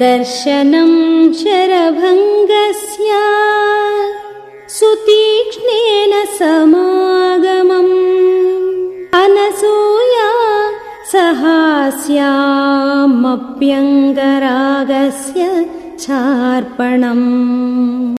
दर्शनं शरभङ्गस्य सुतीक्ष्णेन समागमम्। अनसूया सहास्यामप्यङ्गरागस्य चार्पणम्।